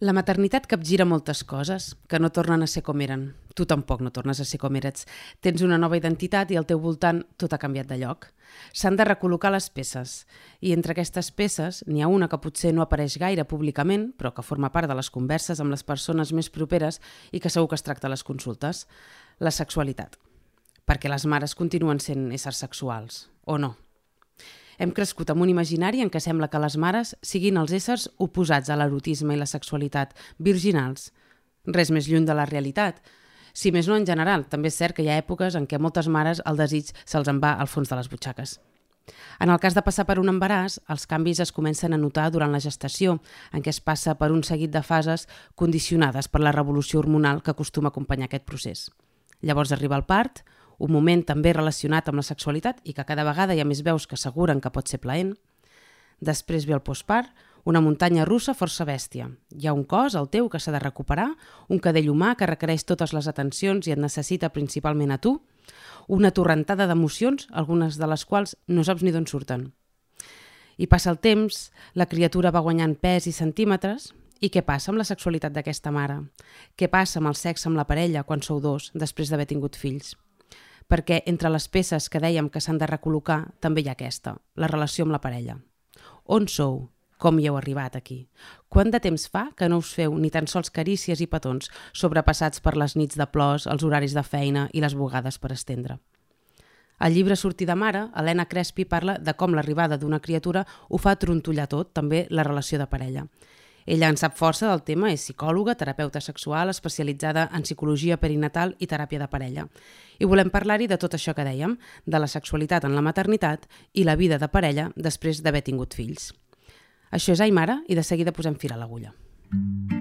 La maternitat capgira moltes coses que no tornen a ser com eren. Tu tampoc no tornes a ser com eres. Tens una nova identitat i al teu voltant tot ha canviat de lloc. S'han de recol·locar les peces. I entre aquestes peces n'hi ha una que potser no apareix gaire públicament, però que forma part de les converses amb les persones més properes i que segur que es tracta a les consultes. La sexualitat. Perquè les mares continuen sent éssers sexuals. O no? Hem crescut amb un imaginari en què sembla que les mares siguin els éssers oposats a l'erotisme i la sexualitat, virginals. Res més lluny de la realitat. Si més no en general, també és cert que hi ha èpoques en què moltes mares el desig se'ls en va al fons de les butxaques. En el cas de passar per un embaràs, els canvis es comencen a notar durant la gestació, en què es passa per un seguit de fases condicionades per la revolució hormonal que acostuma a acompanyar aquest procés. Llavors arriba el part, un moment també relacionat amb la sexualitat i que cada vegada hi ha més veus que asseguren que pot ser plaent. Després ve el postpart, una muntanya russa força bèstia. Hi ha un cos, el teu, que s'ha de recuperar, un cadell humà que requereix totes les atencions i et necessita principalment a tu, una torrentada d'emocions, algunes de les quals no saps ni d'on surten. I passa el temps, la criatura va guanyant pes i centímetres, i què passa amb la sexualitat d'aquesta mare? Què passa amb el sexe amb la parella quan sou dos, després d'haver tingut fills? Perquè entre les peces que dèiem que s'han de recol·locar també hi ha aquesta, la relació amb la parella. On sou? Com hi heu arribat aquí? Quant de temps fa que no us feu ni tan sols carícies i petons sobrepassats per les nits de plors, els horaris de feina i les bugades per estendre? Al llibre Sortir de mare, Helena Crespi parla de com l'arribada d'una criatura ho fa trontollar tot, també la relació de parella. Ella en sap força del tema, és psicòloga, terapeuta sexual, especialitzada en psicologia perinatal i teràpia de parella. I volem parlar-hi de tot això que dèiem, de la sexualitat en la maternitat i la vida de parella després d'haver tingut fills. Això és Aimara i de seguida posem fil a l'agulla. Mm.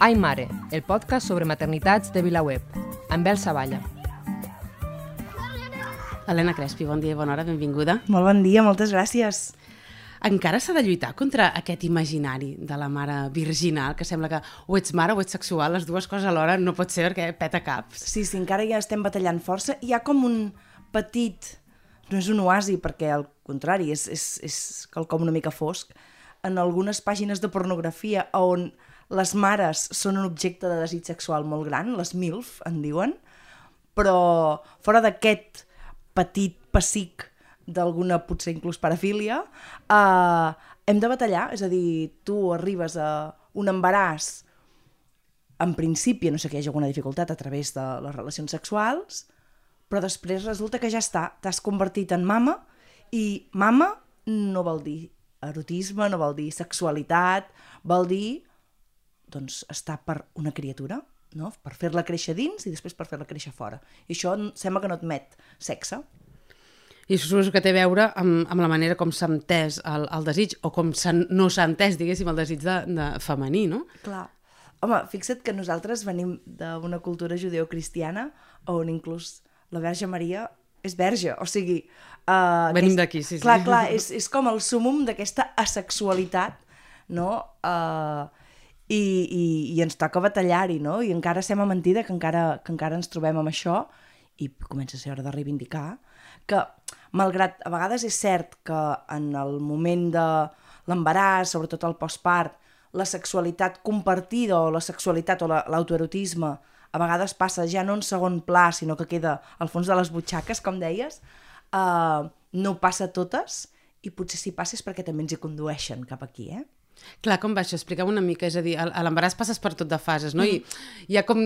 Ai Mare, el podcast sobre maternitats de VilaWeb, amb Bel Savalla. Helena Crespi, bon dia i bona hora, benvinguda. Molt bon dia, moltes gràcies. Encara s'ha de lluitar contra aquest imaginari de la mare virginal, que sembla que o ets mare o ets sexual, les dues coses alhora no pot ser perquè peta caps. Sí, sí, encara ja estem batallant força. Hi ha com un petit... No és un oasi, perquè al contrari, és, és, és quelcom una mica fosc. En algunes pàgines de pornografia on les mares són un objecte de desig sexual molt gran, les MILF en diuen, però fora d'aquest petit pessic d'alguna potser inclús parafília, eh, hem de batallar, és a dir, tu arribes a un embaràs en principi, no sé que hi hagi alguna dificultat a través de les relacions sexuals, però després resulta que ja està, t'has convertit en mama i mama no vol dir erotisme, no vol dir sexualitat, vol dir doncs, està per una criatura, no? per fer-la créixer dins i després per fer-la créixer fora. I això sembla que no admet sexe. I això suposo que té a veure amb, amb la manera com s'ha entès el, el desig, o com no s'ha entès, diguéssim, el desig de, de femení, no? Clar. Home, fixa't que nosaltres venim d'una cultura judeocristiana on inclús la Verge Maria és verge, o sigui... Uh, Venim d'aquí, sí, sí. Clar, clar, és, és com el súmum d'aquesta asexualitat, no? Uh, i, i, i ens toca batallar-hi, no? I encara sembla mentida que encara, que encara ens trobem amb això i comença a ser hora de reivindicar que, malgrat a vegades és cert que en el moment de l'embaràs, sobretot el postpart, la sexualitat compartida o la sexualitat o l'autoerotisme a vegades passa ja no en segon pla, sinó que queda al fons de les butxaques, com deies, uh, no passa totes i potser si passa és perquè també ens hi condueixen cap aquí, eh? Clar, com va això? Expliqueu una mica, és a dir, a l'embaràs passes per tot de fases, no? Mm. I hi ha com...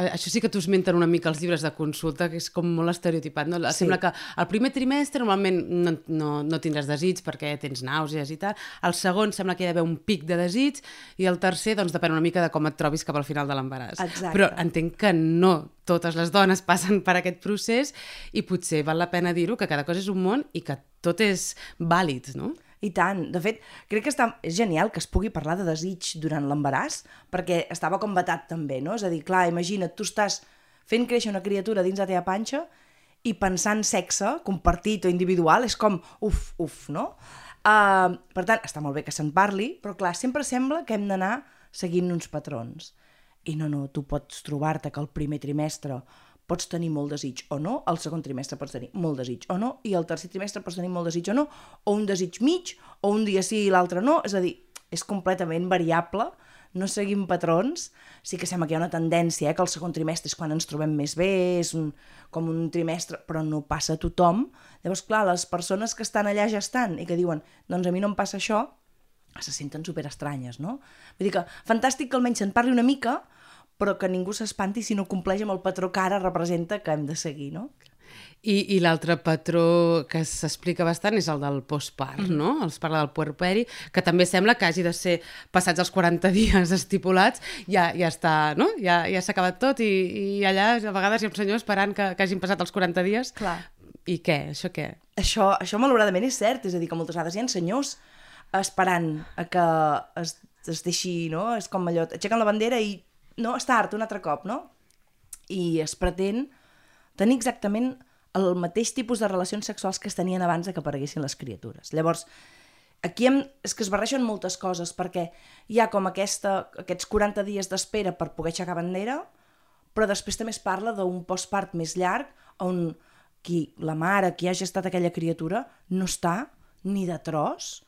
Això sí que t'ho esmenten una mica els llibres de consulta, que és com molt estereotipat, no? Sí. Sembla que el primer trimestre normalment no, no, no tindràs desig perquè tens nàusees i tal, el segon sembla que hi ha d'haver un pic de desig i el tercer, doncs, depèn una mica de com et trobis cap al final de l'embaràs. Però entenc que no totes les dones passen per aquest procés i potser val la pena dir-ho, que cada cosa és un món i que tot és vàlid, no? I tant. De fet, crec que està, és genial que es pugui parlar de desig durant l'embaràs, perquè estava com vetat també, no? És a dir, clar, imagina't, tu estàs fent créixer una criatura dins la teva panxa i pensar en sexe, compartit o individual, és com uf, uf, no? Uh, per tant, està molt bé que se'n parli, però clar, sempre sembla que hem d'anar seguint uns patrons. I no, no, tu pots trobar-te que el primer trimestre pots tenir molt desig o no, el segon trimestre pots tenir molt desig o no, i el tercer trimestre pots tenir molt desig o no, o un desig mig, o un dia sí i l'altre no, és a dir, és completament variable, no seguim patrons, sí que sembla que hi ha una tendència, eh, que el segon trimestre és quan ens trobem més bé, és un, com un trimestre, però no passa a tothom. Llavors, clar, les persones que estan allà ja estan i que diuen, doncs a mi no em passa això, se senten super estranyes, no? Vull dir que fantàstic que almenys se'n parli una mica, però que ningú s'espanti si no compleix amb el patró que ara representa que hem de seguir, no? I, i l'altre patró que s'explica bastant és el del postpart, mm. no? Els parla del puerperi, que també sembla que hagi de ser passats els 40 dies estipulats, ja, ja està, no? Ja, ja s'ha acabat tot i, i allà a vegades hi ha un senyor esperant que, que hagin passat els 40 dies. Clar. I què? Això què? Això, això malauradament és cert, és a dir, que moltes vegades hi ha senyors esperant a que es, es deixi, no? És com allò, aixequen la bandera i no, és tard, un altre cop, no? I es pretén tenir exactament el mateix tipus de relacions sexuals que es tenien abans de que apareguessin les criatures. Llavors, aquí hem, és que es barregen moltes coses, perquè hi ha com aquesta, aquests 40 dies d'espera per poder aixecar bandera, però després també es parla d'un postpart més llarg, on qui, la mare, qui ha gestat aquella criatura, no està ni de tros,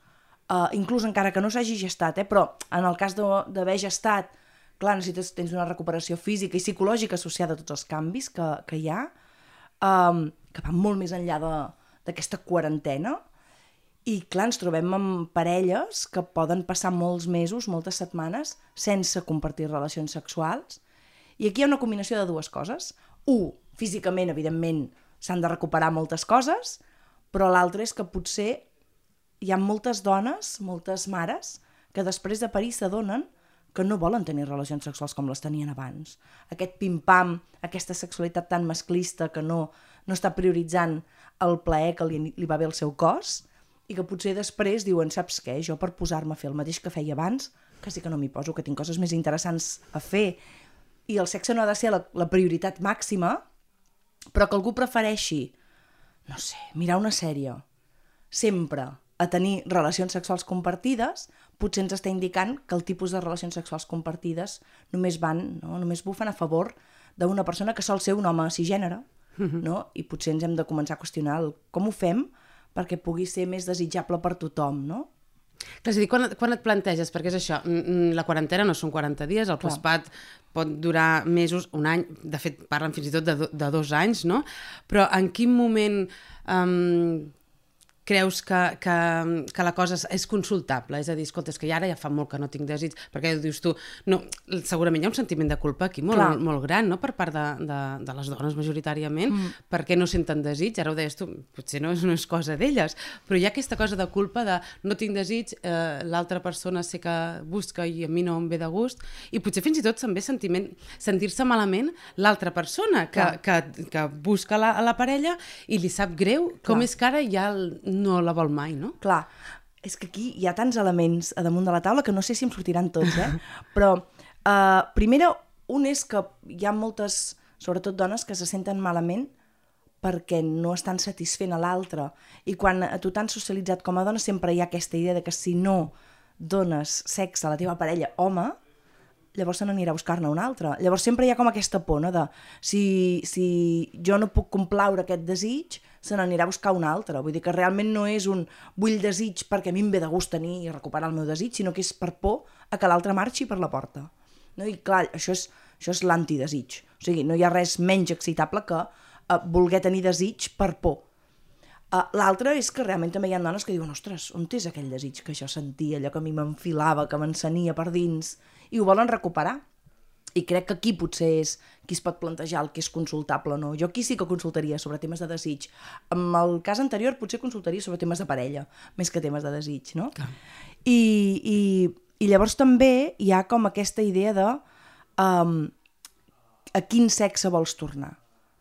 uh, inclús encara que no s'hagi gestat, eh, però en el cas d'haver gestat, clar, necessites, tens una recuperació física i psicològica associada a tots els canvis que, que hi ha, um, que van molt més enllà d'aquesta quarantena, i clar, ens trobem amb parelles que poden passar molts mesos, moltes setmanes, sense compartir relacions sexuals. I aquí hi ha una combinació de dues coses. Un, físicament, evidentment, s'han de recuperar moltes coses, però l'altre és que potser hi ha moltes dones, moltes mares, que després de parir s'adonen que no volen tenir relacions sexuals com les tenien abans. Aquest pim-pam, aquesta sexualitat tan masclista que no, no està prioritzant el plaer que li, li va bé al seu cos i que potser després diuen, saps què, jo per posar-me a fer el mateix que feia abans, quasi que no m'hi poso, que tinc coses més interessants a fer. I el sexe no ha de ser la, la prioritat màxima, però que algú prefereixi, no sé, mirar una sèrie, sempre, a tenir relacions sexuals compartides, potser ens està indicant que el tipus de relacions sexuals compartides només van, no? només bufen a favor d'una persona que sol ser un home cisgènere, mhm. no? i potser ens hem de començar a qüestionar el, com ho fem perquè pugui ser més desitjable per tothom, no? Clar, és a dir, quan, quan et planteges, perquè és això, la quarantena no són 40 dies, el postpat pot durar mesos, un any, de fet parlen fins i tot de, de dos anys, no? Però en quin moment um, creus que, que, que la cosa és consultable? És a dir, escolta, és que ara ja fa molt que no tinc desig, perquè dius tu, no, segurament hi ha un sentiment de culpa aquí molt, Clar. molt gran, no?, per part de, de, de les dones majoritàriament, mm. perquè no senten desig, ara ho deies tu, potser no és, no és cosa d'elles, però hi ha aquesta cosa de culpa de no tinc desig, eh, l'altra persona sé que busca i a mi no em ve de gust, i potser fins i tot també sentiment, sentir-se malament l'altra persona que, que, que busca la, la parella i li sap greu, Clar. com és que ara ja el, no la vol mai, no? Clar, és que aquí hi ha tants elements a damunt de la taula que no sé si em sortiran tots, eh? Però, uh, primera, un és que hi ha moltes, sobretot dones, que se senten malament perquè no estan satisfent a l'altre. I quan a tu t'han socialitzat com a dona sempre hi ha aquesta idea de que si no dones sexe a la teva parella home, llavors se n'anirà a buscar-ne un altre. Llavors sempre hi ha com aquesta por, no?, de si, si jo no puc complaure aquest desig, se n'anirà a buscar un altre. Vull dir que realment no és un vull desig perquè a mi em ve de gust tenir i recuperar el meu desig, sinó que és per por a que l'altre marxi per la porta. No? I clar, això és, això és l'antidesig. O sigui, no hi ha res menys excitable que uh, voler tenir desig per por. Uh, L'altre és que realment també hi ha dones que diuen ostres, on és aquell desig que jo sentia, allò que a mi m'enfilava, que m'encenia per dins, i ho volen recuperar. I crec que aquí potser és qui es pot plantejar el que és consultable o no. Jo aquí sí que consultaria sobre temes de desig. En el cas anterior potser consultaria sobre temes de parella, més que temes de desig, no? Clar. I, i, I llavors també hi ha com aquesta idea de um, a quin sexe vols tornar,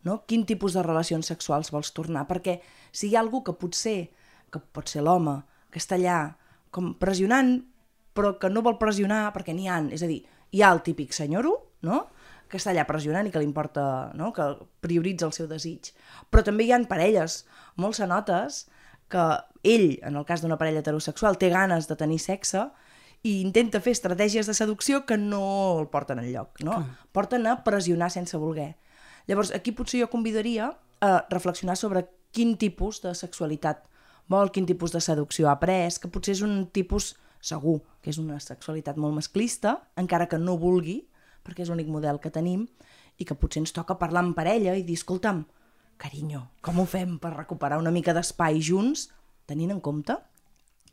no? Quin tipus de relacions sexuals vols tornar? Perquè si hi ha algú que potser, que pot ser l'home, que està allà com pressionant però que no vol pressionar perquè n'hi han, és a dir, hi ha el típic senyoro, no?, que està allà pressionant i que li importa, no? que prioritza el seu desig. Però també hi han parelles molt sanotes que ell, en el cas d'una parella heterosexual, té ganes de tenir sexe i intenta fer estratègies de seducció que no el porten enlloc, no? Clar. Porten a pressionar sense voler. Llavors, aquí potser jo convidaria a reflexionar sobre quin tipus de sexualitat vol, quin tipus de seducció ha après, que potser és un tipus segur, que és una sexualitat molt masclista, encara que no vulgui, perquè és l'únic model que tenim, i que potser ens toca parlar amb parella i dir, escolta'm, carinyo, com ho fem per recuperar una mica d'espai junts, tenint en compte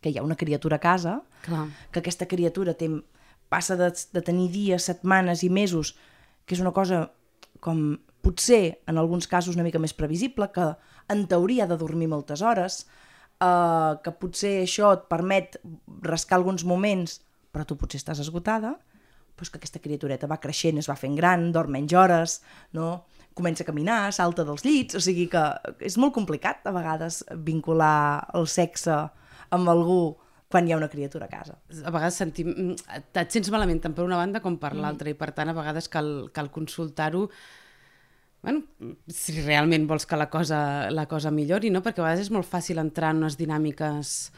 que hi ha una criatura a casa, Clar. que aquesta criatura té, passa de, de tenir dies, setmanes i mesos, que és una cosa com potser en alguns casos una mica més previsible, que en teoria ha de dormir moltes hores, eh, que potser això et permet rascar alguns moments, però tu potser estàs esgotada, doncs que aquesta criatureta va creixent, es va fent gran, dorm menys hores, no? comença a caminar, salta dels llits, o sigui que és molt complicat a vegades vincular el sexe amb algú quan hi ha una criatura a casa. A vegades sentim... mm, Et sents malament tant per una banda com per l'altra i per tant a vegades cal, cal consultar-ho bueno, si realment vols que la cosa, la cosa millori, no? perquè a vegades és molt fàcil entrar en unes dinàmiques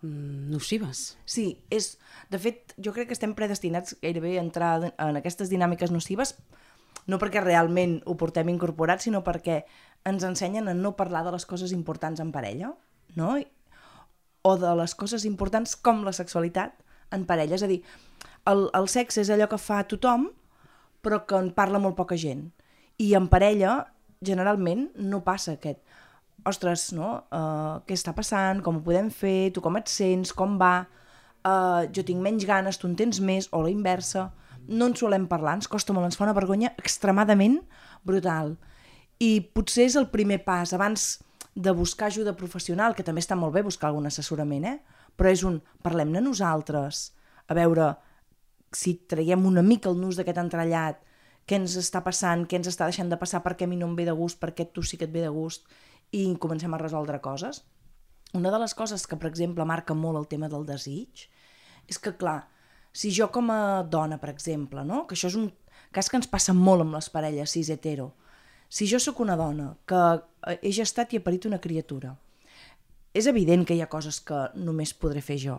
mm, nocives. Sí, és, de fet, jo crec que estem predestinats gairebé a entrar en aquestes dinàmiques nocives, no perquè realment ho portem incorporat, sinó perquè ens ensenyen a no parlar de les coses importants en parella, no? o de les coses importants com la sexualitat en parella. És a dir, el, el sexe és allò que fa tothom, però que en parla molt poca gent. I en parella, generalment, no passa aquest ostres, no? Uh, què està passant? Com ho podem fer? Tu com et sents? Com va? Uh, jo tinc menys ganes, tu en tens més, o la inversa. No en solem parlar, ens costa molt, ens fa una vergonya extremadament brutal. I potser és el primer pas, abans de buscar ajuda professional, que també està molt bé buscar algun assessorament, eh? però és un parlem-ne nosaltres, a veure si traiem una mica el nus d'aquest entrellat, què ens està passant, què ens està deixant de passar, per què a mi no em ve de gust, per què tu sí que et ve de gust, i comencem a resoldre coses. Una de les coses que, per exemple, marca molt el tema del desig és que, clar, si jo com a dona, per exemple, no? que això és un cas que ens passa molt amb les parelles cis hetero, si jo sóc una dona que he gestat i he parit una criatura, és evident que hi ha coses que només podré fer jo.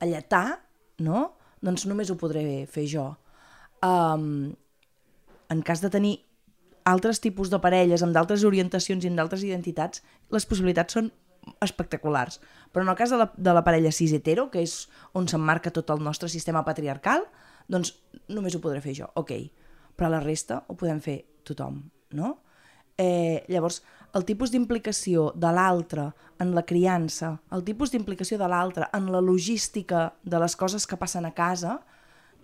Alletar, no? Doncs només ho podré fer jo. Um, en cas de tenir altres tipus de parelles, amb d'altres orientacions i amb d'altres identitats, les possibilitats són espectaculars. Però en el cas de la, de la parella cis hetero, que és on s'emmarca tot el nostre sistema patriarcal, doncs només ho podré fer jo, ok. Però la resta ho podem fer tothom, no? Eh, llavors, el tipus d'implicació de l'altre en la criança, el tipus d'implicació de l'altre en la logística de les coses que passen a casa,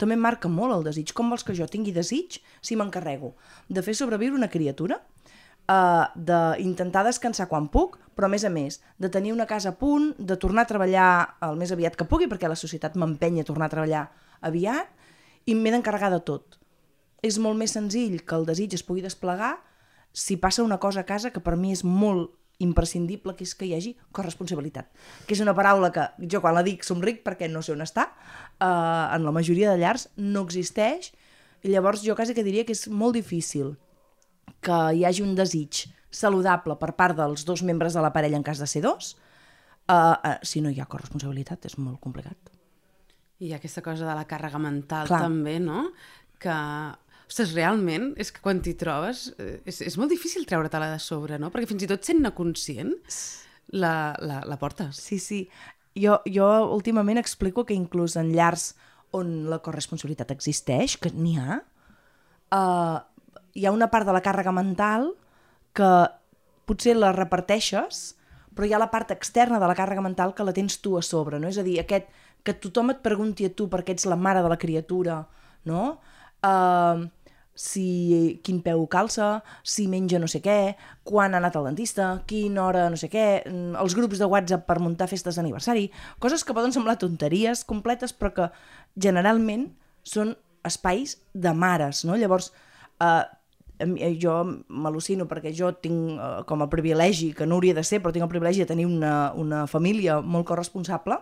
també marca molt el desig. Com vols que jo tingui desig si m'encarrego de fer sobreviure una criatura, uh, d'intentar descansar quan puc, però a més a més de tenir una casa a punt, de tornar a treballar el més aviat que pugui, perquè la societat m'empenya a tornar a treballar aviat, i m'he d'encarregar de tot. És molt més senzill que el desig es pugui desplegar si passa una cosa a casa que per mi és molt imprescindible, que és que hi hagi corresponsabilitat. Que és una paraula que jo quan la dic somric perquè no sé on està, uh, en la majoria de llars no existeix, i llavors jo quasi que diria que és molt difícil que hi hagi un desig saludable per part dels dos membres de la parella en cas de ser dos, uh, uh, si no hi ha corresponsabilitat és molt complicat. I aquesta cosa de la càrrega mental Clar. també, no? Que, ostres, realment, és que quan t'hi trobes eh, és, és molt difícil treure-te-la de sobre, no? Perquè fins i tot sent-ne conscient la, la, la portes. Sí, sí. Jo, jo últimament explico que inclús en llars on la corresponsabilitat existeix, que n'hi ha, uh, hi ha una part de la càrrega mental que potser la reparteixes, però hi ha la part externa de la càrrega mental que la tens tu a sobre, no? És a dir, aquest, que tothom et pregunti a tu perquè ets la mare de la criatura, no? Uh, si quin peu calça, si menja no sé què, quan ha anat al dentista, quina hora no sé què, mm, els grups de WhatsApp per muntar festes d'aniversari, coses que poden semblar tonteries completes però que generalment són espais de mares, no? Llavors, eh, eh, jo m'al·lucino perquè jo tinc eh, com a privilegi, que no hauria de ser, però tinc el privilegi de tenir una, una família molt corresponsable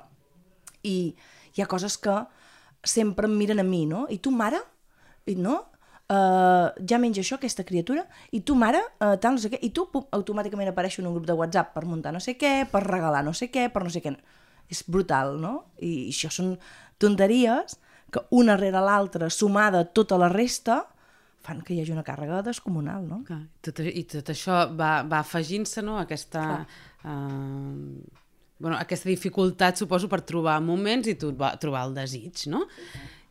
i hi ha coses que sempre em miren a mi, no? I tu, mare? I no? Uh, ja menja això, aquesta criatura, i tu, mare, uh, tal, no sé què, i tu pum, automàticament apareix en un grup de WhatsApp per muntar no sé què, per regalar no sé què, per no sé què. És brutal, no? I, això són tonteries que una rere l'altra, sumada a tota la resta, fan que hi hagi una càrrega descomunal, no? Clar, tot, I tot això va, va afegint-se, no?, aquesta... Uh, bueno, aquesta dificultat, suposo, per trobar moments i tu va trobar el desig, no?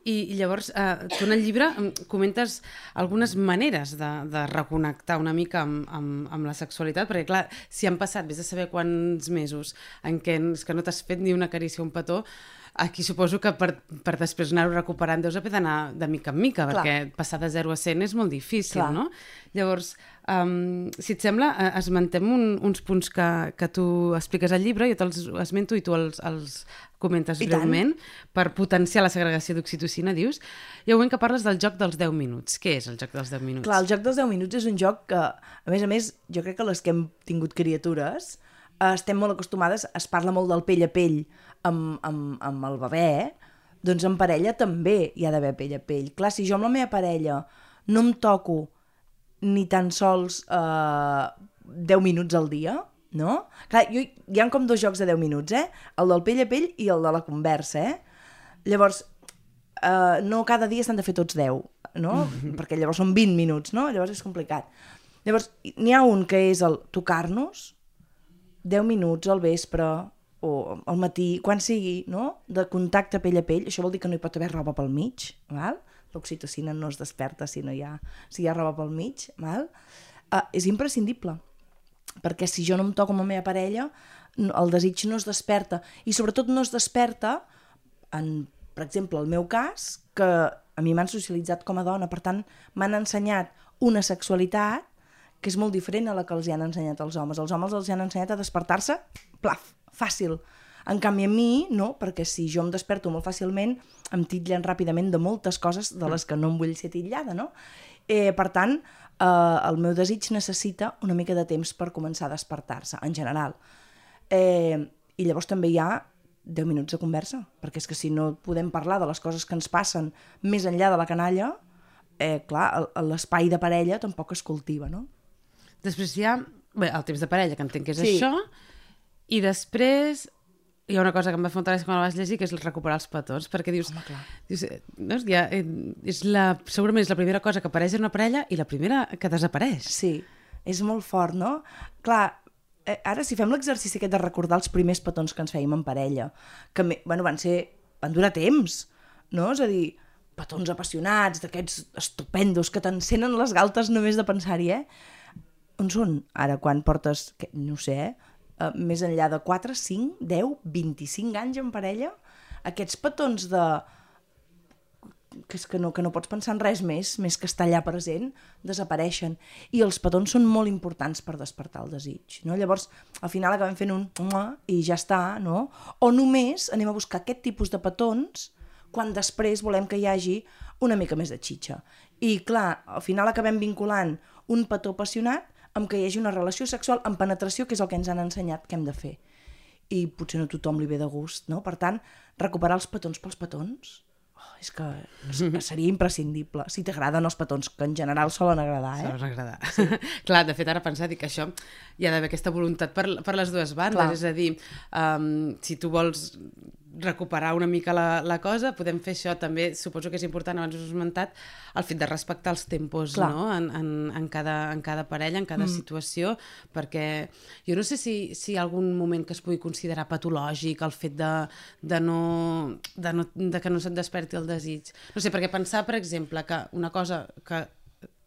I, i llavors, eh, tu en el llibre comentes algunes maneres de, de reconnectar una mica amb, amb, amb la sexualitat, perquè clar, si han passat, vés a saber quants mesos en què, que no t'has fet ni una carícia un petó, aquí suposo que per, per després anar-ho recuperant deus haver d'anar de mica en mica, Clar. perquè passar de 0 a 100 és molt difícil, Clar. no? Llavors, um, si et sembla, eh, esmentem un, uns punts que, que tu expliques al llibre, jo te'ls esmento i tu els, els comentes I breument, tant. per potenciar la segregació d'oxitocina, dius. I moment que parles del joc dels 10 minuts. Què és el joc dels 10 minuts? Clar, el joc dels 10 minuts és un joc que, a més a més, jo crec que les que hem tingut criatures estem molt acostumades, es parla molt del pell a pell, amb, amb, amb el bebè, doncs en parella també hi ha d'haver pell a pell. Clar, si jo amb la meva parella no em toco ni tan sols eh, 10 minuts al dia, no? Clar, jo, hi ha com dos jocs de 10 minuts, eh? El del pell a pell i el de la conversa, eh? Llavors, eh, no cada dia s'han de fer tots 10, no? Perquè llavors són 20 minuts, no? Llavors és complicat. Llavors, n'hi ha un que és el tocar-nos, 10 minuts al vespre, o al matí, quan sigui, no? de contacte pell a pell, això vol dir que no hi pot haver roba pel mig, val? l'oxitocina no es desperta si no hi ha, si hi ha roba pel mig, val? Uh, és imprescindible, perquè si jo no em toco amb la meva parella, el desig no es desperta, i sobretot no es desperta, en, per exemple, el meu cas, que a mi m'han socialitzat com a dona, per tant, m'han ensenyat una sexualitat que és molt diferent a la que els hi han ensenyat els homes. Els homes els hi han ensenyat a despertar-se, plaf, fàcil. En canvi a mi, no, perquè si jo em desperto molt fàcilment, em titllen ràpidament de moltes coses de les que no em vull ser titllada, no? Eh, per tant, eh, el meu desig necessita una mica de temps per començar a despertar-se, en general. Eh, I llavors també hi ha 10 minuts de conversa, perquè és que si no podem parlar de les coses que ens passen més enllà de la canalla, eh, clar, l'espai de parella tampoc es cultiva, no? Després hi ha bé, el temps de parella, que entenc que és sí. això, i després hi ha una cosa que em va fer molta gràcia quan la vas llegir, que és recuperar els petons, perquè dius... Home, clar. dius no, ja, eh, és la, segurament és la primera cosa que apareix en una parella i la primera que desapareix. Sí, és molt fort, no? Clar, eh, ara si fem l'exercici aquest de recordar els primers petons que ens fèiem en parella, que bueno, van ser... van durar temps, no? És a dir, petons apassionats, d'aquests estupendos que t'encenen les galtes només de pensar-hi, eh? On són ara quan portes, que, no sé, eh? eh, més enllà de 4, 5, 10, 25 anys en parella, aquests petons de que és que no, que no pots pensar en res més, més que estar allà present, desapareixen. I els petons són molt importants per despertar el desig. No? Llavors, al final acabem fent un i ja està, no? O només anem a buscar aquest tipus de petons quan després volem que hi hagi una mica més de xitxa. I clar, al final acabem vinculant un petó apassionat amb que hi hagi una relació sexual amb penetració, que és el que ens han ensenyat que hem de fer. I potser no tothom li ve de gust, no? Per tant, recuperar els petons pels petons, oh, és que seria imprescindible. Si t'agraden els petons, que en general solen agradar, eh? Solen agradar. Sí. Clar, de fet, ara pensar que això hi ha d'haver aquesta voluntat per, per les dues bandes, Clar. és a dir, um, si tu vols recuperar una mica la, la cosa, podem fer això també, suposo que és important, abans us he esmentat, el fet de respectar els tempos Clar. no? en, en, en, cada, en cada parella, en cada mm. situació, perquè jo no sé si, si hi ha algun moment que es pugui considerar patològic el fet de, de, no, de, no, de que no se't desperti el desig. No sé, perquè pensar, per exemple, que una cosa que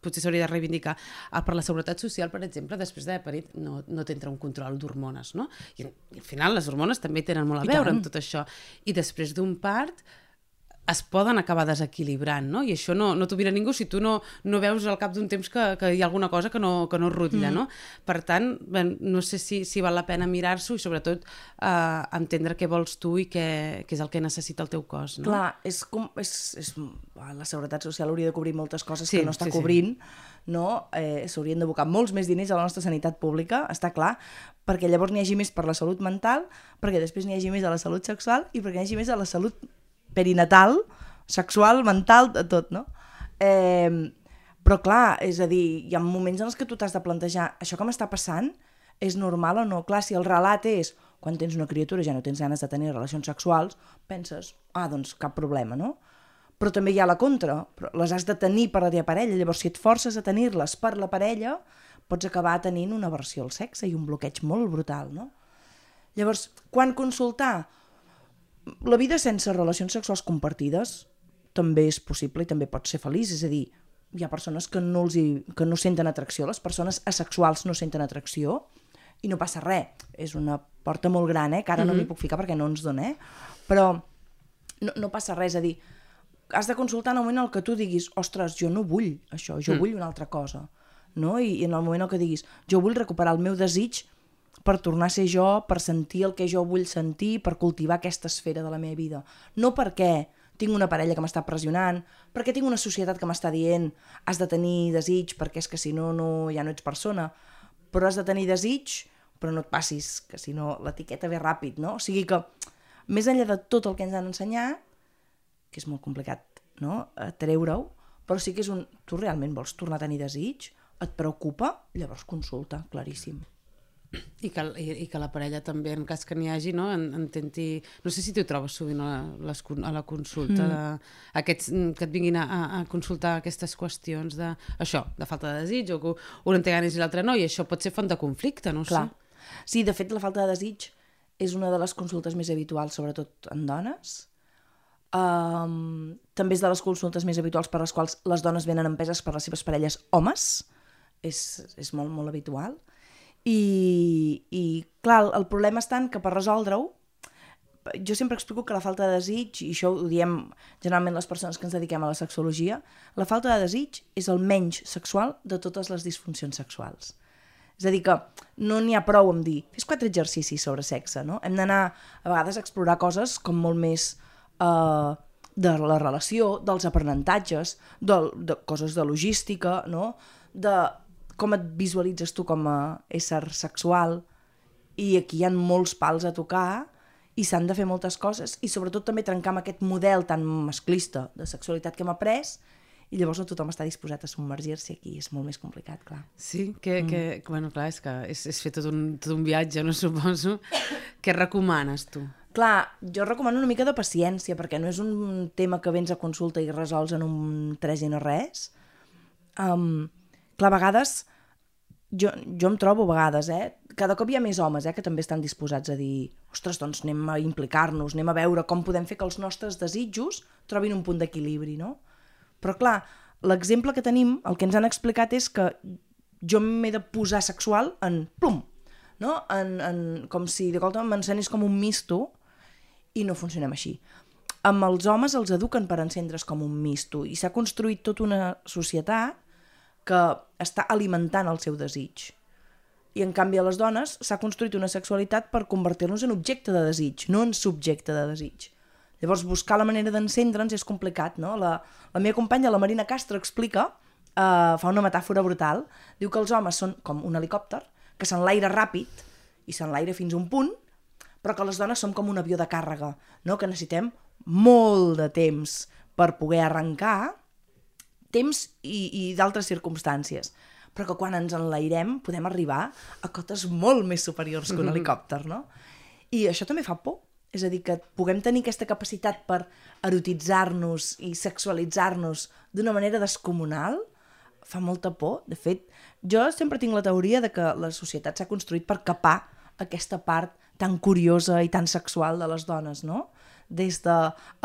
potser s'hauria de reivindicar. Ah, per la seguretat social, per exemple, després d'haver parit, no, no t'entra un control d'hormones, no? I, I al final les hormones també tenen molt a veure amb tot això. I després d'un part, es poden acabar desequilibrant, no? I això no, no t'ho mira ningú si tu no, no veus al cap d'un temps que, que hi ha alguna cosa que no, que no rutlla, mm. no? Per tant, ben, no sé si, si val la pena mirar-s'ho i sobretot eh, entendre què vols tu i què, què és el que necessita el teu cos, no? Clar, és com, és, és, la Seguretat Social hauria de cobrir moltes coses sí, que no està sí, cobrint, sí. no? Eh, S'haurien d'abocar molts més diners a la nostra sanitat pública, està clar, perquè llavors n'hi hagi més per la salut mental, perquè després n'hi hagi més a la salut sexual i perquè n'hi hagi més a la salut perinatal, sexual, mental, de tot, no? Eh, Però clar, és a dir, hi ha moments en els que tu t'has de plantejar això que m'està passant és normal o no? Clar, si el relat és quan tens una criatura ja no tens ganes de tenir relacions sexuals, penses, ah, doncs cap problema, no? Però també hi ha la contra, però les has de tenir per la teva parella, llavors si et forces a tenir-les per la parella, pots acabar tenint una versió al sexe i un bloqueig molt brutal, no? Llavors, quan consultar? La vida sense relacions sexuals compartides també és possible i també pot ser feliç, és a dir, hi ha persones que no, els hi, que no senten atracció, les persones asexuals no senten atracció i no passa res. És una porta molt gran, eh, que ara mm -hmm. no m'hi mhm. puc ficar perquè no ens dona, eh? però no, no passa res, és a dir, has de consultar en el moment en què tu diguis ostres, jo no vull això, jo mm. vull una altra cosa, no? I, I en el moment en què diguis jo vull recuperar el meu desig per tornar a ser jo, per sentir el que jo vull sentir, per cultivar aquesta esfera de la meva vida. No perquè tinc una parella que m'està pressionant, perquè tinc una societat que m'està dient has de tenir desig perquè és que si no, no ja no ets persona, però has de tenir desig, però no et passis, que si no l'etiqueta ve ràpid, no? O sigui que, més enllà de tot el que ens han ensenyat, que és molt complicat no? treure-ho, però sí que és un... Tu realment vols tornar a tenir desig? Et preocupa? Llavors consulta, claríssim. I que, i, I que la parella també, en cas que n'hi hagi, no, en, intenti... No sé si t'ho trobes sovint a la, les, a la consulta, mm. de, aquests, que et vinguin a, a consultar aquestes qüestions de, això, de falta de desig, o que un en té ganes i l'altre no, i això pot ser font de conflicte, no Clar. sé. Sí, de fet, la falta de desig és una de les consultes més habituals, sobretot en dones. Um, també és de les consultes més habituals per les quals les dones venen empeses per les seves parelles homes. És, és molt, molt habitual. I, i clar, el problema és tant que per resoldre-ho jo sempre explico que la falta de desig, i això ho diem generalment les persones que ens dediquem a la sexologia, la falta de desig és el menys sexual de totes les disfuncions sexuals. És a dir, que no n'hi ha prou amb dir fes quatre exercicis sobre sexe, no? Hem d'anar a vegades a explorar coses com molt més eh, de la relació, dels aprenentatges, de, de coses de logística, no? de com et visualitzes tu com a ésser sexual i aquí hi ha molts pals a tocar i s'han de fer moltes coses i sobretot també trencar amb aquest model tan masclista de sexualitat que hem après i llavors no tothom està disposat a submergir-se aquí, és molt més complicat, clar. Sí, que, mm. que bueno, clar, és que és, és fer tot un, tot un viatge, no suposo. Què recomanes tu? Clar, jo recomano una mica de paciència, perquè no és un tema que vens a consulta i resols en un tres i no res. Um, clar, a vegades jo, jo em trobo a vegades, eh? Cada cop hi ha més homes eh, que també estan disposats a dir ostres, doncs anem a implicar-nos, anem a veure com podem fer que els nostres desitjos trobin un punt d'equilibri, no? Però clar, l'exemple que tenim, el que ens han explicat és que jo m'he de posar sexual en plum, no? En, en, com si de colta m'encenés com un misto i no funcionem així. Amb els homes els eduquen per encendre's com un misto i s'ha construït tota una societat que està alimentant el seu desig. I en canvi a les dones s'ha construït una sexualitat per convertir-nos en objecte de desig, no en subjecte de desig. Llavors buscar la manera d'encendre'ns és complicat, no? La, la meva companya, la Marina Castro, explica, uh, fa una metàfora brutal, diu que els homes són com un helicòpter, que s'enlaira ràpid i s'enlaira fins a un punt, però que les dones som com un avió de càrrega, no? que necessitem molt de temps per poder arrencar temps i, i d'altres circumstàncies però que quan ens enlairem podem arribar a cotes molt més superiors que un mm-hmm. helicòpter, no? I això també fa por. És a dir, que puguem tenir aquesta capacitat per erotitzar-nos i sexualitzar-nos d'una manera descomunal, fa molta por. De fet, jo sempre tinc la teoria de que la societat s'ha construït per capar aquesta part tan curiosa i tan sexual de les dones, no? Des de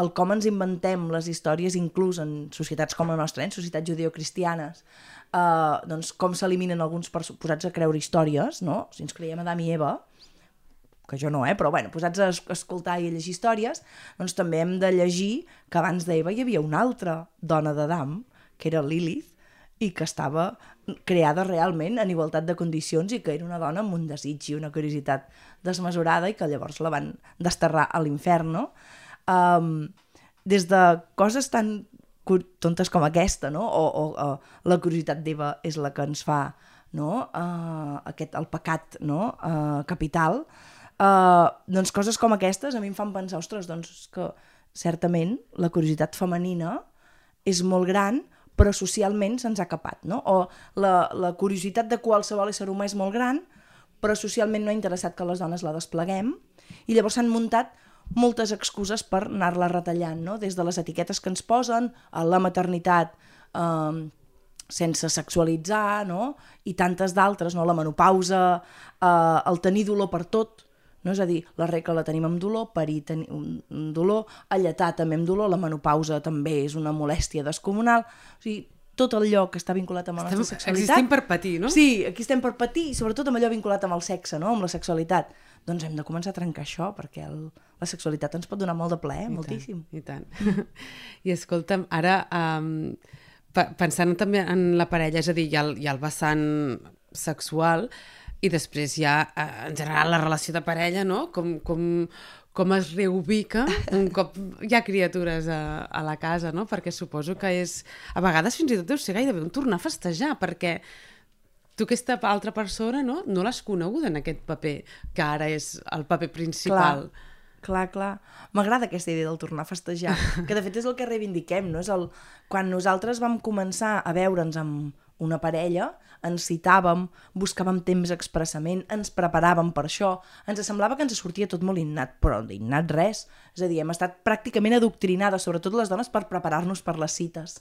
el com ens inventem les històries, inclús en societats com la nostra, eh, en societats judeocristianes, eh, doncs com s'eliminen alguns posats a creure històries, no? Si ens creiem Adam i Eva, que jo no, eh? però bueno, posats a escoltar i a llegir històries, doncs també hem de llegir que abans d'Eva hi havia una altra dona d'Adam, que era Lilith, i que estava creada realment en igualtat de condicions i que era una dona amb un desig i una curiositat desmesurada i que llavors la van desterrar a l'infern, no? Um, des de coses tan tontes com aquesta, no? O, o, o la curiositat d'Eva és la que ens fa no? Uh, aquest, el pecat no? uh, capital, uh, doncs coses com aquestes a mi em fan pensar, ostres, doncs que certament la curiositat femenina és molt gran, però socialment se'ns ha capat, no? O la, la curiositat de qualsevol ésser humà és molt gran, però socialment no ha interessat que les dones la despleguem, i llavors s'han muntat moltes excuses per anar-la retallant, no? des de les etiquetes que ens posen, a la maternitat eh, sense sexualitzar, no? i tantes d'altres, no? la menopausa, eh, el tenir dolor per tot, no? és a dir, la regla la tenim amb dolor, parir tenim un dolor, alletar també amb dolor, la menopausa també és una molèstia descomunal, o sigui, tot allò que està vinculat amb la Estem, nostra sexualitat. Existim per patir, no? Sí, aquí estem per patir, i sobretot amb allò vinculat amb el sexe, no? amb la sexualitat. Doncs hem de començar a trencar això, perquè el, la sexualitat ens pot donar molt de plaer, I moltíssim. Tant, I tant. I escolta'm, ara, um, pensant també en la parella, és a dir, hi ha el, hi ha el vessant sexual i després ha, eh, en general, la relació de parella, no? Com, com, com es reubica un cop hi ha criatures a, a la casa, no? Perquè suposo que és... A vegades fins i tot deu ser gairebé un tornar a festejar, perquè tu aquesta altra persona no, no l'has coneguda en aquest paper, que ara és el paper principal. Clar, clar, clar. M'agrada aquesta idea del tornar a festejar, que de fet és el que reivindiquem, no? És el... Quan nosaltres vam començar a veure'ns amb una parella, ens citàvem, buscàvem temps expressament, ens preparàvem per això, ens semblava que ens sortia tot molt innat, però d'innat res. És a dir, hem estat pràcticament adoctrinades, sobretot les dones, per preparar-nos per les cites.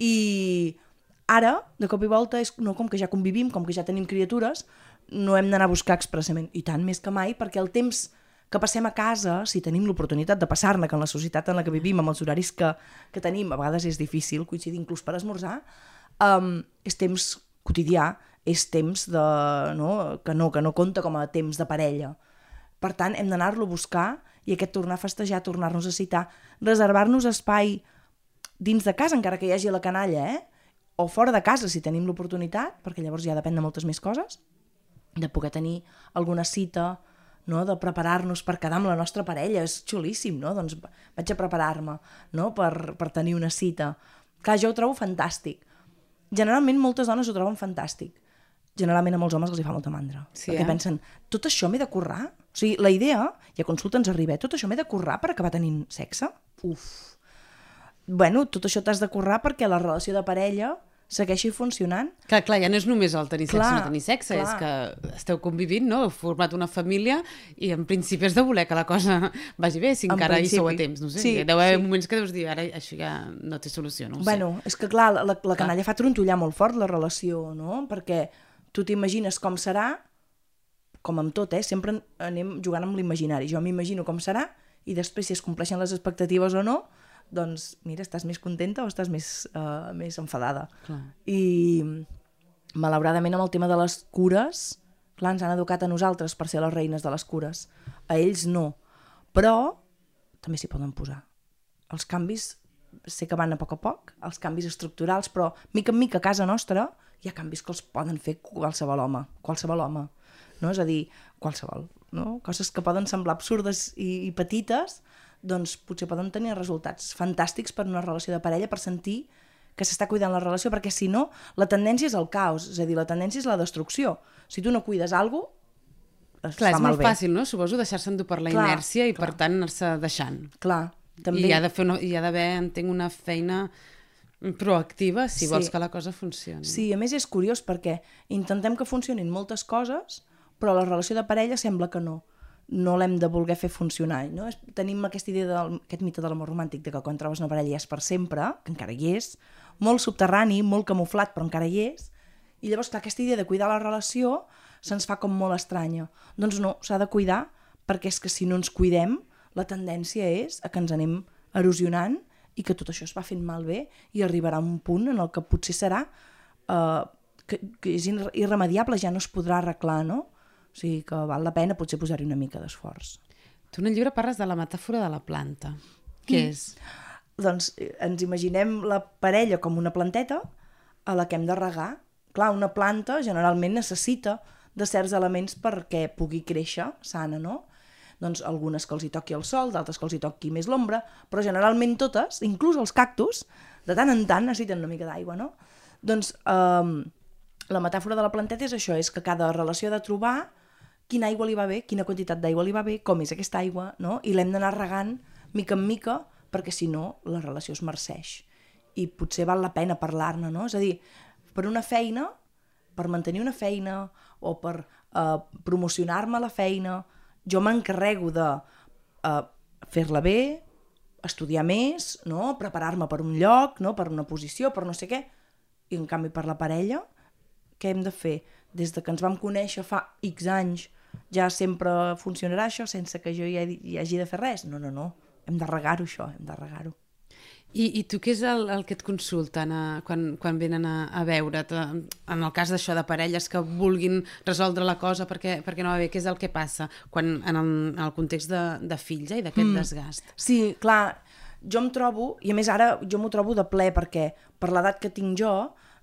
I ara, de cop i volta, és no, com que ja convivim, com que ja tenim criatures, no hem d'anar a buscar expressament, i tant més que mai, perquè el temps que passem a casa, si tenim l'oportunitat de passar-ne, que en la societat en la que vivim, amb els horaris que, que tenim, a vegades és difícil coincidir inclús per esmorzar, um, és temps quotidià, és temps de, no, que, no, que no compta com a temps de parella. Per tant, hem d'anar-lo a buscar i aquest tornar a festejar, tornar-nos a citar, reservar-nos espai dins de casa, encara que hi hagi la canalla, eh? o fora de casa, si tenim l'oportunitat, perquè llavors ja depèn de moltes més coses, de poder tenir alguna cita, no? de preparar-nos per quedar amb la nostra parella, és xulíssim, no? Doncs vaig a preparar-me no? per, per tenir una cita. Clar, jo ho trobo fantàstic. Generalment moltes dones ho troben fantàstic. Generalment a molts homes els hi fa molta mandra. Sí, perquè eh? pensen, tot això m'he de currar? O sigui, la idea, i a consulta ens arriba, eh, tot això m'he de currar per acabar tenint sexe? Uf. Bueno, tot això t'has de currar perquè la relació de parella segueixi funcionant. Clar, clar, ja no és només el tenir sexe Clar, o no tenir sexe, clar. és que esteu convivint, no? Heu format una família i en principi has de voler que la cosa vagi bé, si En encara hi sou a principi. temps, no sé. Sí, Deu haver sí. moments que deus dir, ara això ja no té solució, no bueno, és que clar, la, la canalla fa trontollar molt fort la relació, no? Perquè tu t'imagines com serà, com amb tot, eh? Sempre anem jugant amb l'imaginari. Jo m'imagino com serà i després si es compleixen les expectatives o no, doncs mira, estàs més contenta o estàs més, uh, més enfadada. Clar. I malauradament amb el tema de les cures, clar, ens han educat a nosaltres per ser les reines de les cures. A ells no. Però també s'hi poden posar. Els canvis sé que van a poc a poc, els canvis estructurals, però mica en mica a casa nostra hi ha canvis que els poden fer qualsevol home, qualsevol home. No? És a dir, qualsevol. No? Coses que poden semblar absurdes i, i petites, doncs potser poden tenir resultats fantàstics per una relació de parella, per sentir que s'està cuidant la relació, perquè si no, la tendència és el caos, és a dir, la tendència és la destrucció. Si tu no cuides alguna cosa, es Clar, fa és molt malbé. fàcil, no? Suposo deixar-se endur per la Clar, inèrcia i, clar. per tant, anar-se deixant. Clar, també. I hi ha de fer una, hi ha d'haver, entenc, una feina proactiva si Sí. vols que la cosa funcioni. Sí, a més és curiós perquè intentem que funcionin moltes coses, però la relació de parella sembla que no. No l'hem de voler fer funcionar. No? Tenim aquesta idea, del, aquest mite de l'amor romàntic, de que quan trobes una parella és per sempre, que encara hi és, molt subterrani, molt camuflat, però encara hi és, i llavors, clar, aquesta idea de cuidar la relació se'ns fa com molt estranya. Doncs no, s'ha de cuidar, perquè és que si no ens cuidem, la tendència és a que ens anem erosionant i que tot això es va fent malbé i arribarà un punt en el que potser serà eh, que, que és irre- irremediable, ja no es podrà arreglar, no? O sigui que val la pena potser posar-hi una mica d'esforç. Tu en el llibre parles de la metàfora de la planta. Què Mm. és? Doncs eh, ens imaginem la parella com una planteta a la que hem de regar. Clar, una planta generalment necessita de certs elements perquè pugui créixer sana, no? Doncs algunes que els hi toqui el sol, d'altres que els hi toqui més l'ombra, però generalment totes, inclús els cactus, de tant en tant necessiten una mica d'aigua, no? Doncs eh, la metàfora de la planteta és això, és que cada relació ha de trobar quina aigua li va bé, quina quantitat d'aigua li va bé, com és aquesta aigua, no? I l'hem d'anar regant mica en mica, perquè si no la relació es marceix. i potser val la pena parlar-ne, no? És a dir, per una feina, per mantenir una feina o per eh, promocionar-me la feina, jo m'encarrego de eh, fer-la bé, estudiar més, no? preparar-me per un lloc, no? per una posició, per no sé què, i en canvi per la parella, què hem de fer? Des de que ens vam conèixer fa X anys, ja sempre funcionarà això sense que jo hi, hi hagi de fer res? No, no, no. Hem de regar-ho, això, hem de regar-ho. I, I tu què és el, el que et consulten a, quan, quan venen a, a veure't? En el cas d'això de parelles que vulguin resoldre la cosa perquè, perquè no va bé, què és el que passa quan, en, el, en el context de, de fills eh, i d'aquest mm. desgast? Sí, clar, jo em trobo, i a més ara jo m'ho trobo de ple perquè per l'edat que tinc jo,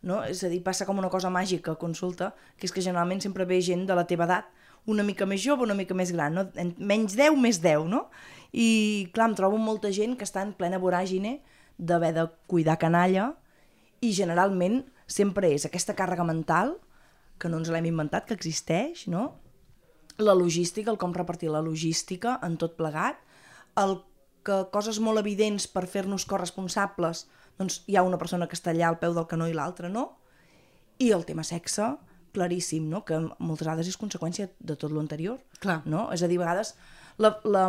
no? és a dir, passa com una cosa màgica consulta, que és que generalment sempre ve gent de la teva edat, una mica més jove, una mica més gran, no? menys 10, més 10, no? I clar, em trobo molta gent que està en plena voràgine, d'haver de cuidar canalla i generalment sempre és aquesta càrrega mental que no ens l'hem inventat, que existeix, no? La logística, el com repartir la logística en tot plegat, el que coses molt evidents per fer-nos corresponsables, doncs hi ha una persona que està allà al peu del canó i l'altra no, i el tema sexe, claríssim, no? que moltes vegades és conseqüència de tot l'anterior. No? És a dir, a vegades la, la,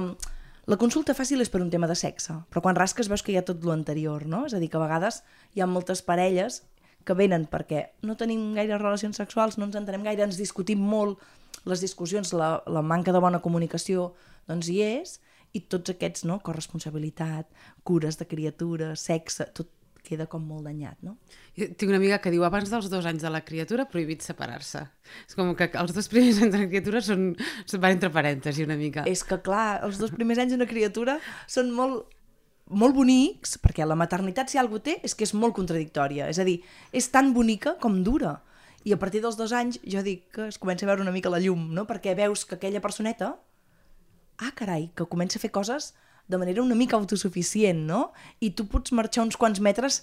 la consulta fàcil és per un tema de sexe, però quan rasques veus que hi ha tot lo anterior, no? És a dir, que a vegades hi ha moltes parelles que venen perquè no tenim gaire relacions sexuals, no ens entenem gaire, ens discutim molt, les discussions, la, la manca de bona comunicació, doncs hi és, i tots aquests, no?, corresponsabilitat, cures de criatura, sexe, tot, queda com molt danyat, no? Jo tinc una amiga que diu abans dels dos anys de la criatura prohibit separar-se. És com que els dos primers anys de la criatura són, van entre parèntesi una mica. És que clar, els dos primers anys d'una criatura són molt, molt bonics, perquè la maternitat si alguna té és que és molt contradictòria, és a dir, és tan bonica com dura. I a partir dels dos anys jo dic que es comença a veure una mica la llum, no? perquè veus que aquella personeta, ah carai, que comença a fer coses de manera una mica autosuficient, no? I tu pots marxar uns quants metres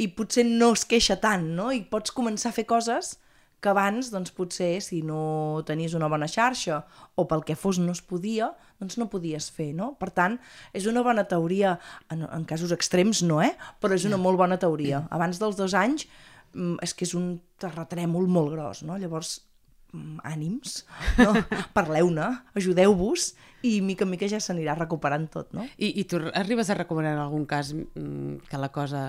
i potser no es queixa tant, no? I pots començar a fer coses que abans, doncs potser, si no tenies una bona xarxa o pel que fos no es podia, doncs no podies fer, no? Per tant, és una bona teoria, en, en casos extrems no, eh? Però és una molt bona teoria. Abans dels dos anys mm, és que és un terratrèmol molt gros, no? Llavors, ànims, no? parleu-ne, ajudeu-vos i mica en mica ja s'anirà recuperant tot, no? I, I tu arribes a recomanar en algun cas mm, que la cosa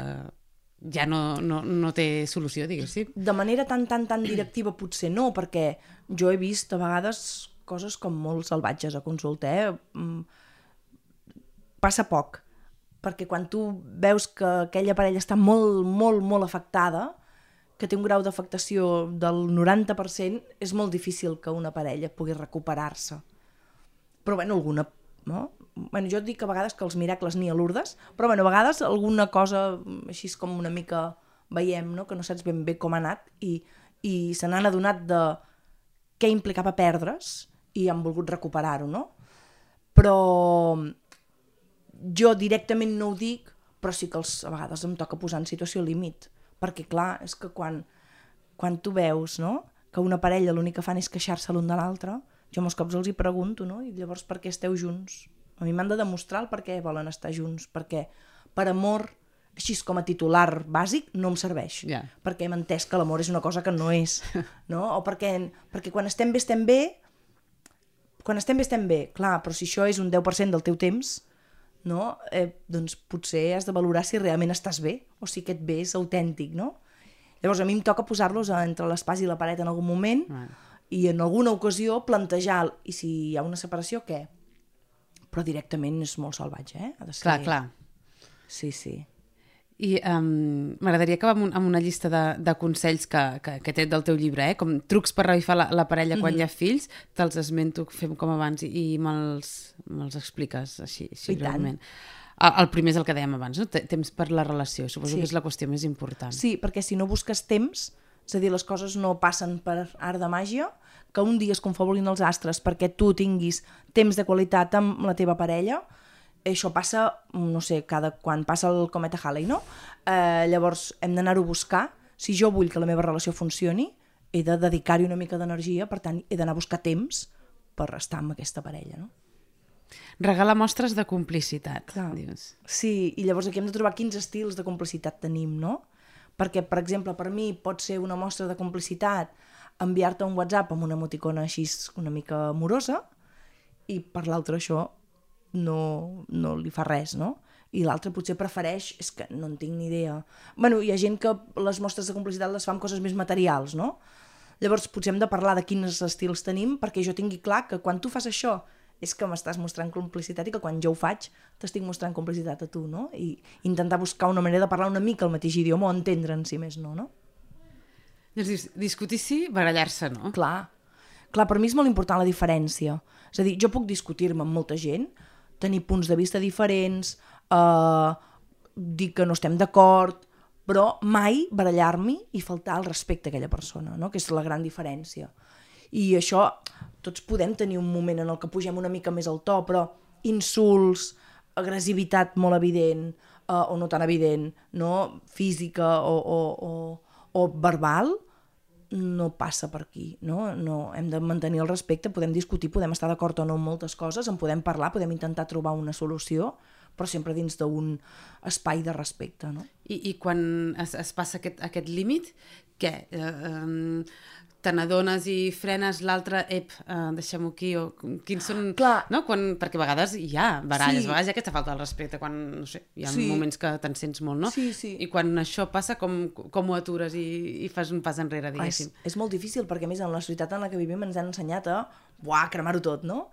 ja no, no, no té solució, diguéssim? De manera tan, tan, tan directiva potser no, perquè jo he vist a vegades coses com molt salvatges a consulta, eh? Mm, passa poc, perquè quan tu veus que aquella parella està molt, molt, molt afectada, que té un grau d'afectació del 90%, és molt difícil que una parella pugui recuperar-se però bueno, alguna... No? Bueno, jo dic a vegades que els miracles ni a Lourdes, però bueno, a vegades alguna cosa així com una mica veiem, no? que no saps ben bé com ha anat i, i se n'han adonat de què implicava perdre's i han volgut recuperar-ho, no? Però jo directament no ho dic, però sí que els, a vegades em toca posar en situació límit, perquè clar, és que quan, quan tu veus no? que una parella l'únic que fan és queixar-se l'un de l'altre, jo molts cops els hi pregunto, no? I llavors per què esteu junts? A mi m'han de demostrar el per què volen estar junts, perquè per amor, així com a titular bàsic, no em serveix. Yeah. Perquè hem entès que l'amor és una cosa que no és. No? O perquè, perquè quan estem bé, estem bé, quan estem bé, estem bé. Clar, però si això és un 10% del teu temps, no? eh, doncs potser has de valorar si realment estàs bé o si aquest bé és autèntic, no? Llavors a mi em toca posar-los entre l'espàs i la paret en algun moment, ah i en alguna ocasió plantejar, i si hi ha una separació, què? Però directament és molt salvatge, eh? Ha de ser... Clar, clar. Sí, sí. I um, m'agradaria acabar amb, un, amb una llista de, de consells que, que, que tret del teu llibre, eh? com trucs per revifar la, la parella quan mm -hmm. hi ha fills, te'ls esmento, fem com abans, i, i me'ls me expliques així, així realment. El, el primer és el que dèiem abans, no? temps per la relació, suposo sí. que és la qüestió més important. Sí, perquè si no busques temps, és a dir, les coses no passen per art de màgia, que un dia es confabulin els astres perquè tu tinguis temps de qualitat amb la teva parella, això passa, no sé, cada, quan passa el cometa Halley, no? Eh, llavors hem d'anar-ho a buscar. Si jo vull que la meva relació funcioni, he de dedicar-hi una mica d'energia, per tant, he d'anar a buscar temps per estar amb aquesta parella, no? Regalar mostres de complicitat, Clar. dius. Sí, i llavors aquí hem de trobar quins estils de complicitat tenim, no? Perquè, per exemple, per mi pot ser una mostra de complicitat enviar-te un WhatsApp amb una emoticona així una mica amorosa i per l'altre això no, no li fa res, no? I l'altre potser prefereix, és que no en tinc ni idea. bueno, hi ha gent que les mostres de complicitat les fa amb coses més materials, no? Llavors potser hem de parlar de quins estils tenim perquè jo tingui clar que quan tu fas això és que m'estàs mostrant complicitat i que quan jo ho faig t'estic mostrant complicitat a tu, no? I intentar buscar una manera de parlar una mica el mateix idioma o entendre'n, si més no, no? Llavors dius, discutir sí, barallar-se no. Clar. Clar, per mi és molt important la diferència. És a dir, jo puc discutir-me amb molta gent, tenir punts de vista diferents, eh, dir que no estem d'acord, però mai barallar-m'hi i faltar el respecte a aquella persona, no? que és la gran diferència. I això, tots podem tenir un moment en el que pugem una mica més al to, però insults, agressivitat molt evident, eh, o no tan evident, no? física o, o, o, o verbal, no passa per aquí, no? no? Hem de mantenir el respecte, podem discutir, podem estar d'acord o no en moltes coses, en podem parlar, podem intentar trobar una solució, però sempre dins d'un espai de respecte, no? I, i quan es, es passa aquest, aquest límit, què? Eh, eh, te n'adones i frenes l'altre, ep, uh, deixem-ho aquí, o quins són... Clar. No? Quan, perquè a vegades hi ha baralles, Sí. a vegades hi ha aquesta falta de respecte, quan, no sé, hi ha Sí. moments que te'n sents molt, no? Sí, sí. I quan això passa, com, com ho atures i, i fas un pas enrere, Clar, és, diguéssim? és molt difícil perquè a més en la societat en la que vivim ens han ensenyat a buah, cremar-ho tot, no?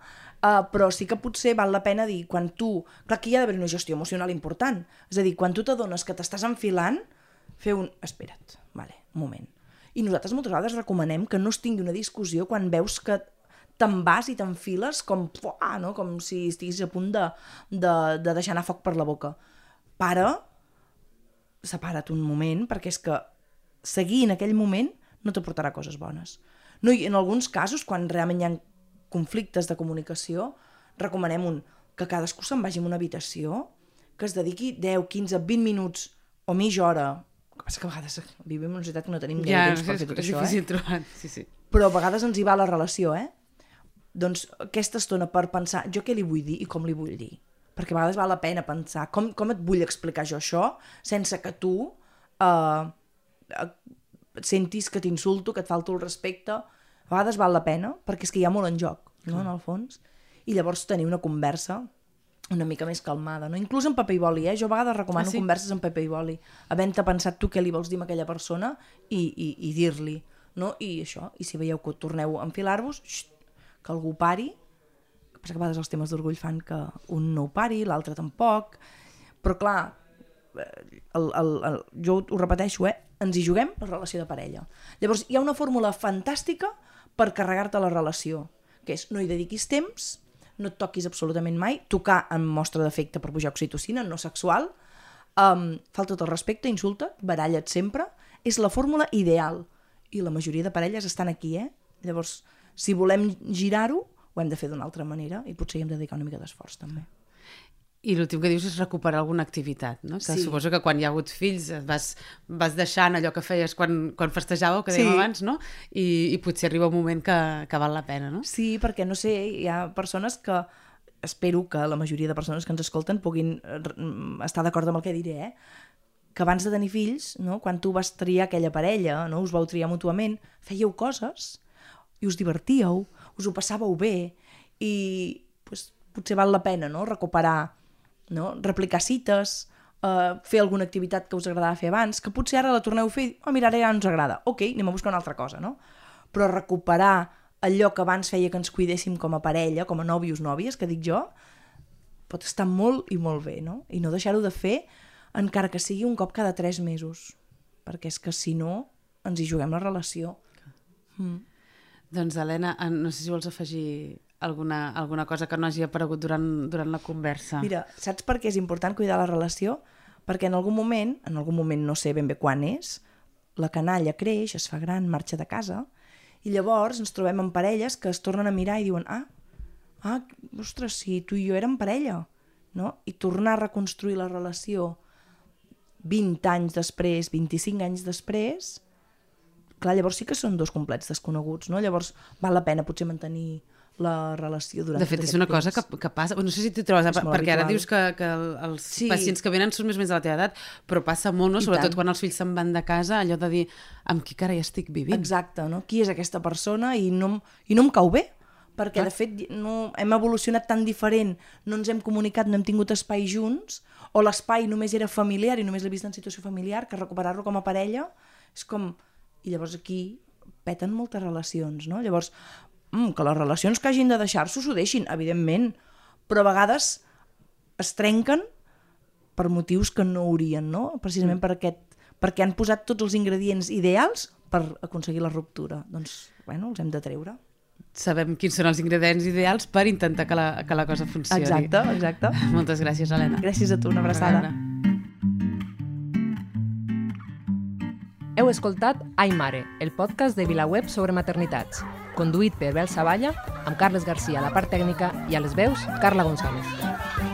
Uh, però sí que potser val la pena dir, quan tu... Clar, aquí hi ha d'haver una gestió emocional important. És a dir, quan tu t'adones que t'estàs enfilant, fer un... Espera't, vale, un moment. I nosaltres moltes vegades recomanem que no es tingui una discussió quan veus que te'n vas i t'enfiles com, fuà, no? com si estiguis a punt de, de, de deixar anar foc per la boca. Para, separa't un moment, perquè és que seguir en aquell moment no t'aportarà coses bones. No, i en alguns casos, quan realment hi ha conflictes de comunicació, recomanem un, que cadascú se'n vagi a una habitació, que es dediqui 10, 15, 20 minuts o mitja hora. Que passa que a vegades vivim en una societat que no tenim gaire Ja, temps per fer tot això, eh? difícil trobar, sí, sí. però a vegades ens hi va la relació, eh? Doncs aquesta estona per pensar jo què li vull dir i com li vull dir. Perquè a vegades val la pena pensar com, com et vull explicar jo això sense que tu eh, eh, sentis que t'insulto, que et falto el respecte. A vegades val la pena perquè és que hi ha molt en joc, no?, en el fons. I llavors tenir una conversa una mica més calmada, no? Inclús en paper i boli, eh? Jo a vegades recomano Ah, sí? converses en paper i boli, havent-te pensat tu què li vols dir a aquella persona i, i, i dir-li, no? I això, i si veieu que torneu a enfilar-vos, que algú pari, que passa que a vegades els temes d'orgull fan que un no ho pari, l'altre tampoc, però clar, eh, el, el, el, jo ho repeteixo, eh? ens hi juguem la relació de parella. Llavors, hi ha una fórmula fantàstica per carregar-te la relació, que és no hi dediquis temps, no et toquis absolutament mai, tocar en mostra d'efecte per pujar oxitocina, no sexual, um, falta't el respecte, insulta, baralla't sempre, és la fórmula ideal. I la majoria de parelles estan aquí, eh? Llavors, si volem girar-ho, ho hem de fer d'una altra manera i potser hi hem de dedicar una mica d'esforç també. I l'últim que dius és recuperar alguna activitat, no? Que Sí. suposo que quan hi ha hagut fills vas, vas deixant allò que feies quan, quan festejàveu, que dèiem Sí. abans, no? I, I potser arriba un moment que, que val la pena, no? Sí, perquè no sé, hi ha persones que espero que la majoria de persones que ens escolten puguin eh, estar d'acord amb el que diré, eh? que abans de tenir fills, no? quan tu vas triar aquella parella, no? us vau triar mútuament, fèieu coses i us divertíeu, us ho passàveu bé i pues, potser val la pena no? recuperar, no? replicar cites, uh, fer alguna activitat que us agradava fer abans, que potser ara la torneu a fer i, oh, mira, ara ja no ens agrada, ok, anem a buscar una altra cosa, no? Però recuperar allò que abans feia que ens cuidéssim com a parella, com a nòvios, nòvies, que dic jo, pot estar molt i molt bé, no? I no deixar-ho de fer encara que sigui un cop cada tres mesos, perquè és que si no ens hi juguem la relació. Doncs, Helena, eh, no sé si vols afegir alguna, alguna cosa que no hagi aparegut durant, durant la conversa. Mira, saps per què és important cuidar la relació? Perquè en algun moment, en algun moment no sé ben bé quan és, la canalla creix, es fa gran, marxa de casa, i llavors ens trobem en parelles que es tornen a mirar i diuen ah, ah, ostres, si tu i jo érem parella, no? I tornar a reconstruir la relació 20 anys després, 25 anys després, clar, llavors sí que són dos complets desconeguts, no? Llavors val la pena potser mantenir la relació durant De fet, és una aquest cosa que, temps. que passa... No sé si t'hi trobes, perquè ara habitual. dius que, que el- els Sí. pacients que venen són més o menys de la teva edat, però passa molt, no? I sobretot tant. quan els fills se'n van de casa, allò de dir amb qui carai estic vivint. Exacte, no? Qui és aquesta persona i no, i no em cau bé, perquè Clar. de fet no, hem evolucionat tan diferent, no ens hem comunicat, no hem tingut espai junts, o l'espai només era familiar i només l'he vist en situació familiar, que recuperar-lo com a parella és com... I llavors aquí peten moltes relacions, no? Llavors, mm, que les relacions que hagin de deixar-s'ho s'ho deixin, evidentment, però a vegades es trenquen per motius que no haurien, no? Precisament Mm. per aquest, perquè han posat tots els ingredients ideals per aconseguir la ruptura. Doncs, bueno, els hem de treure. Sabem quins són els ingredients ideals per intentar que la, que la cosa funcioni. Exacte, exacte. Moltes gràcies, Helena. Gràcies a tu, una abraçada. A veure. Heu escoltat Ai Mare, el podcast de VilaWeb sobre maternitats, conduït per Bel Savalla, amb Carles Garcia a la part tècnica i a les veus, Carla González.